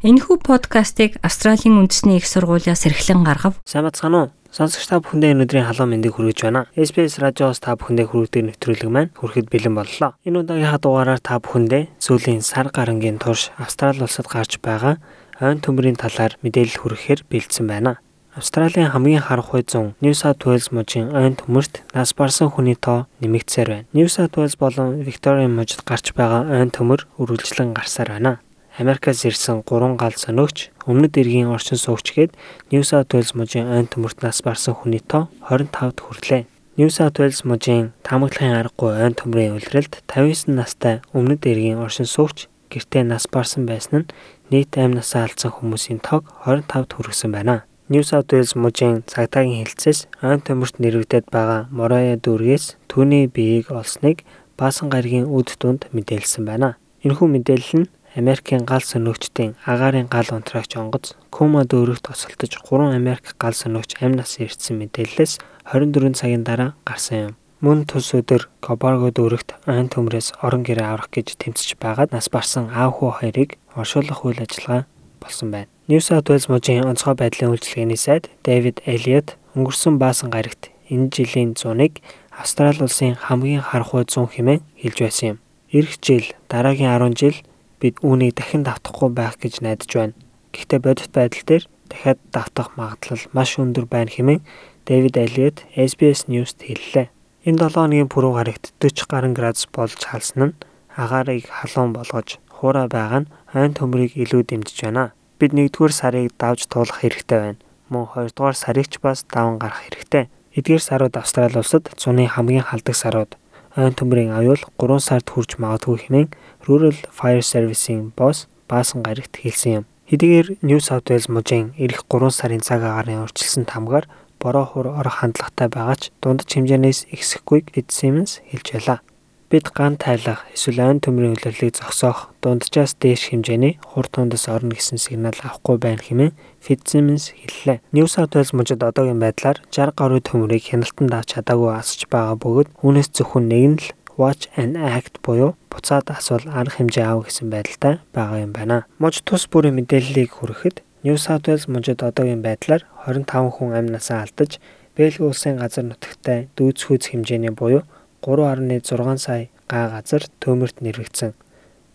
Энэхүү подкастыг Австралийн үндэсний их сургуулиас эрхлэн гаргав. Сайн бацгаана уу? Сонсогч та бүхэндээ өнөөдрийн халуун мэндийг хүргэж байна. SBS радиоос та бүхэндээ хүргэдэг нэвтрүүлэг маань хүрэхэд бэлэн боллоо. Энэ удаагийн дугаараар та бүхэндээ сүүлийн сар гарангийн турш Австрали улсад гарч байгаа ойн төмрийн талаар мэдээлэл хүргэхээр бэлдсэн байна. Австралийн хамгийн харанхуй зун New South Wales мужийн ойн төмөрт нас барсан хүний тоо нэмэгдсээр байна. New South Wales болон Victoria мужид гарч байгаа ойн төмөр үргэлжлэн гарсаар байна. Америкаас ирсэн 3 гал сонигч өмнөд эргийн орчин суугчгээд New South Wales мужийн ойн төмөрт нас барсан хүний тоо 25-д хүрлээ. New South Wales мужийн таамаглахын аргагүй ойн төмрийн улиралд 59 настай өмнөд эргийн оршин суугч гэртээ нас барсан байсан нь нийт амь насаа алдсан хүмүүсийн тоог 25-д хүргэсэн байна. New South Wales мужийн цагтаагийн хэлцээс ойн төмөрт нэрвэгдээд байгаа Морая дүүргээс түүний биеийг олсныг баасан гаригийн үд дунд мэдээлсэн байна. Энэхүү мэдээлэл нь Америкийн гал сөнөгчдийн агаарын гал унтраагч онгоц Кума дүүрэгт осолдож 3 Америк гал сөнөгч амь нас ирсэн мэдээлэлээс 24 цагийн дараа гарсан юм. Мөн тус өдөр Кобарго дүүрэгт айн төмрөөс орон гэрээ аврах гэж тэмцэж байгаад нас барсан аав хүү хоёрыг оршуулах үйл ажиллагаа болсон байна. New South Wales мужийн онцгой байдлын үйлчилгээний сайд Дэвид Элиот өнгөрсөн баасан гарагт энэ жилийн зуныг Австрали улсын хамгийн харанхуй зун хэмээн хэлж байсан юм. Ирэх жил дараагийн 10 жил бид үүнийг дахин давтахгүй байх гэж найдаж байна. Гэхдээ бодит байдал дээр дахиад давтах магадлал маш өндөр байна хэмээн Дэвид Элиот SBS News-т хэллээ. Энэ 7 хоногийн пүрэв гарагт 40 гаруй градус болж халсан нь агаарыг халуун болгож хуурай байгаа нь хойн төмрийг илүү дэмжиж байна. Бид 1-р сарыг давж туулах хэрэгтэй байна. Мөн 2-р сарыг ч бас даван гарах хэрэгтэй. Эдгээр сарууд Австрали улсад зуны хамгийн халдаг сарууд ойн төмрийн аюул 3 сард хүрч магадгүй хэмээн Rural Fire Service-ийн босс баасан гарагт хэлсэн юм. Хэдийгээр New South Wales мужийн ирэх 3 сарын цаг агаарын урьдчилсан тамгаар бороо хур орох хандлагатай байгаа ч дундаж хэмжээнээс ихсэхгүйг Fitzsimmons хэлж байлаа. Бид ган тайлах эсвэл ойн төмрийн улирлыг зогсоох дунджаас дээш хэмжээний хур тундас орно гэсэн сигнал авахгүй байна хэмээн Fitzsimmons хэллээ. New South Wales мужид одоогийн байдлаар 60 гаруй төмрийг хяналтанд авч чадаагүй асч байгаа бөгөөд үүнээс зөвхөн нэг нь л Watch and Act буюу буцаад асуул арга хэмжээ аав гэсэн байдалтай байгаа юм байна. Муж тус бүрийн мэдээллийг хүрэхэд New South Wales мужид одоогийн байдлаар 25 хүн амь насаа алдаж Бельги улсын газар нутагтай дүүцхүүц хэмжээний буюу 3.6 сая га газар төмөрт нэрвэгдсэн.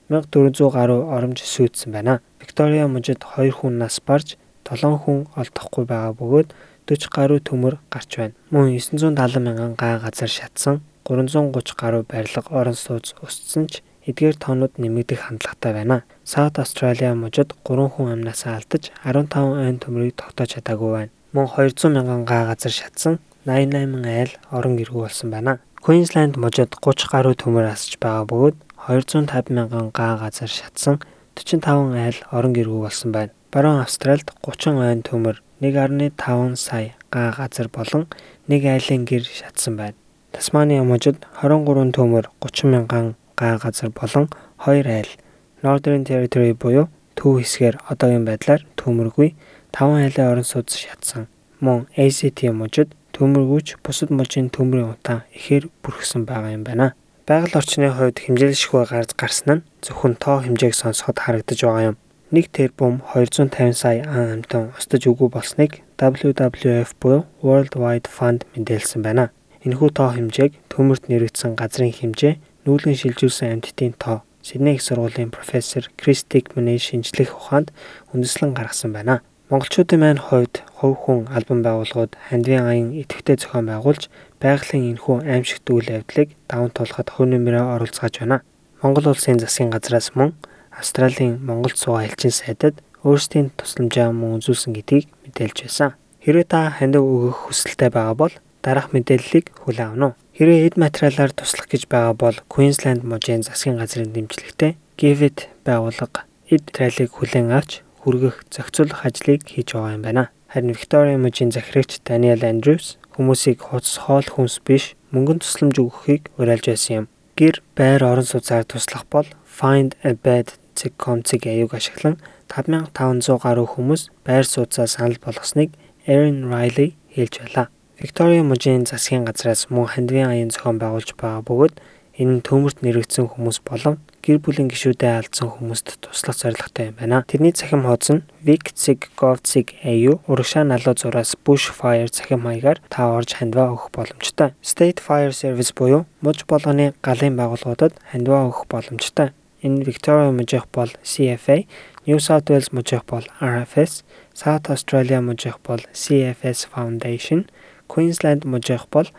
1400 гаруй оромж сүйдсэн байна. Виктория мужид 2 хүн нас барж 7 хүн олдохгүй байгаа бөгөөд 40 гаруй төмөр гарч байна. Мөн 970 мянган га газар шатсан 330 гаруй барилга орон сууц устсан ч эдгээр тоонууд нэмэгдэх хандлагатай байна. South Australia мужид 3 хүн амнасаа алдаж 15 ойн төмрийг тогтоож чадаагүй байна. Мөн 200 мянган га газар шатсан 88 айл орон гэргүй болсон байна. Queensland мужид 30 гаруй төмөр асч байгаа бөгөөд 250 мянган га газар шатсан 45 айл орон гэргүй болсон байна. Баруун Австральд 30 ойн төмөр 1.5 сая га газар болон 1 айлын гэр шатсан байна. Тасманы мужид 23 төмөр 30 мянган га газар болон 2 айл Northern Territory буюу төв хэсгээр одоогийн байдлаар төмөргүй 5 айлын орон сууц шатсан. Мөн ACT мужид төмөргүүч бусад мужийн төмрийн утаа ихээр бүрхсэн байгаа юм байна. Байгаль орчны хувьд хэмжээлшгүй гарч гарсан нь зөвхөн тоо хэмжээг сонсоход харагдаж байгаа юм. 1 тэрбум 250 сая ан амтан устж өгөө болсныг WWF буюу World Wide Fund мэдээлсэн байна. Энэхүү тоо хэмжээг төмөрт нэрвэгдсэн газрын хэмжээ, нүүлгэн шилжүүлсэн амьтдын тоо, Сидней их сургуулийн профессор Крис Дикманы шинжлэх ухаанд үндэслэн гаргасан байна. Монголчуудын маань хувьд хувь хүн албан байгууллагууд хандивын аян идэвхтэй зохион байгуулж байгалийн энэхүү аимшигт үйл явдлыг даван туулахад хувь нэмрээ оролцоож байна. Монгол улсын засгийн газраас мөн Австралийн Монгол цугаа элчин сайдад өөрсдийн тусламжаа мөн үзүүлсэн гэдгийг мэдээлж байсан. Хэрвээ та хандив өгөх хүсэлтэй байгаа бол дараах мэдээллийг хүлээн авах нь. Хэрвээ эд материалаар туслах гэж байгаа бол Queensland мужийн засгийн газрын дэмжлэгтэй Givet байгууллага эд материалыг хүлээн авч хүргэх зохицуулах ажлыг хийж байгаа юм байна. Харин Victoria мужийн захирагч Daniel Andrews хүмүүсийг хуц хоол хүнс биш мөнгөн тусламж өгөхийг уриалж байсан юм. Гэр байр орон сууцаар туслах бол findabed.com цэг аяуг ашиглан 5500 гаруй хүмүүс байр сууцаа санал болгосныг Erin Riley хэлж байлаа. Victoria мужийн засгийн газраас мөн хандивын аян зохион байгуулж байгаа бөгөөд Энэ нь төмөрт нэрвэгдсэн хүмүүс болон гэр бүлийн гишүүдэд алдсан хүмүүст туслах зорилготой юм байна. Тэрний цахим хуудас нь VicZig GovZig AU урагшаа налуу зураас Bushfire цахим маягаар та орж хандваа өгөх боломжтой. State Fire Service буюу муж болгоны галын байгууллагуудад хандваа өгөх боломжтой. Энэ Victoria мужийнх бол CFA, New South Wales мужийнх бол RFS, South Australia мужийнх бол CFS Foundation, Queensland мужийнх бол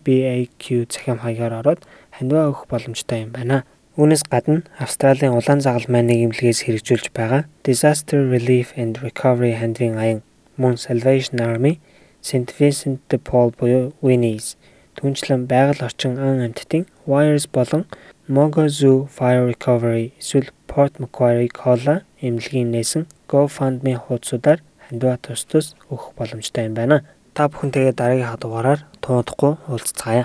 RFBAQ цахим хаягаар ороод хандваа өгөх боломжтой юм байна. Үүнээс гадна Австралийн улаан загалмай нийгэмлэгээс хэрэгжүүлж байгаа Disaster Relief and Recovery хандвын аян мөн Salvation Army, St Vincent de Paul буюу Winnies түнчлэн байгаль орчин ан амьтдын Wires болон Mogo Zoo Fire Recovery эсвэл Port Macquarie Cola эмнэлгийн нээсэн GoFundMe хуудасуудаар хандваа тус тус өгөх боломжтой юм байна. Та бүхэнтэйгээ дараагийн хадугаараар туудахгүй уулзцаая.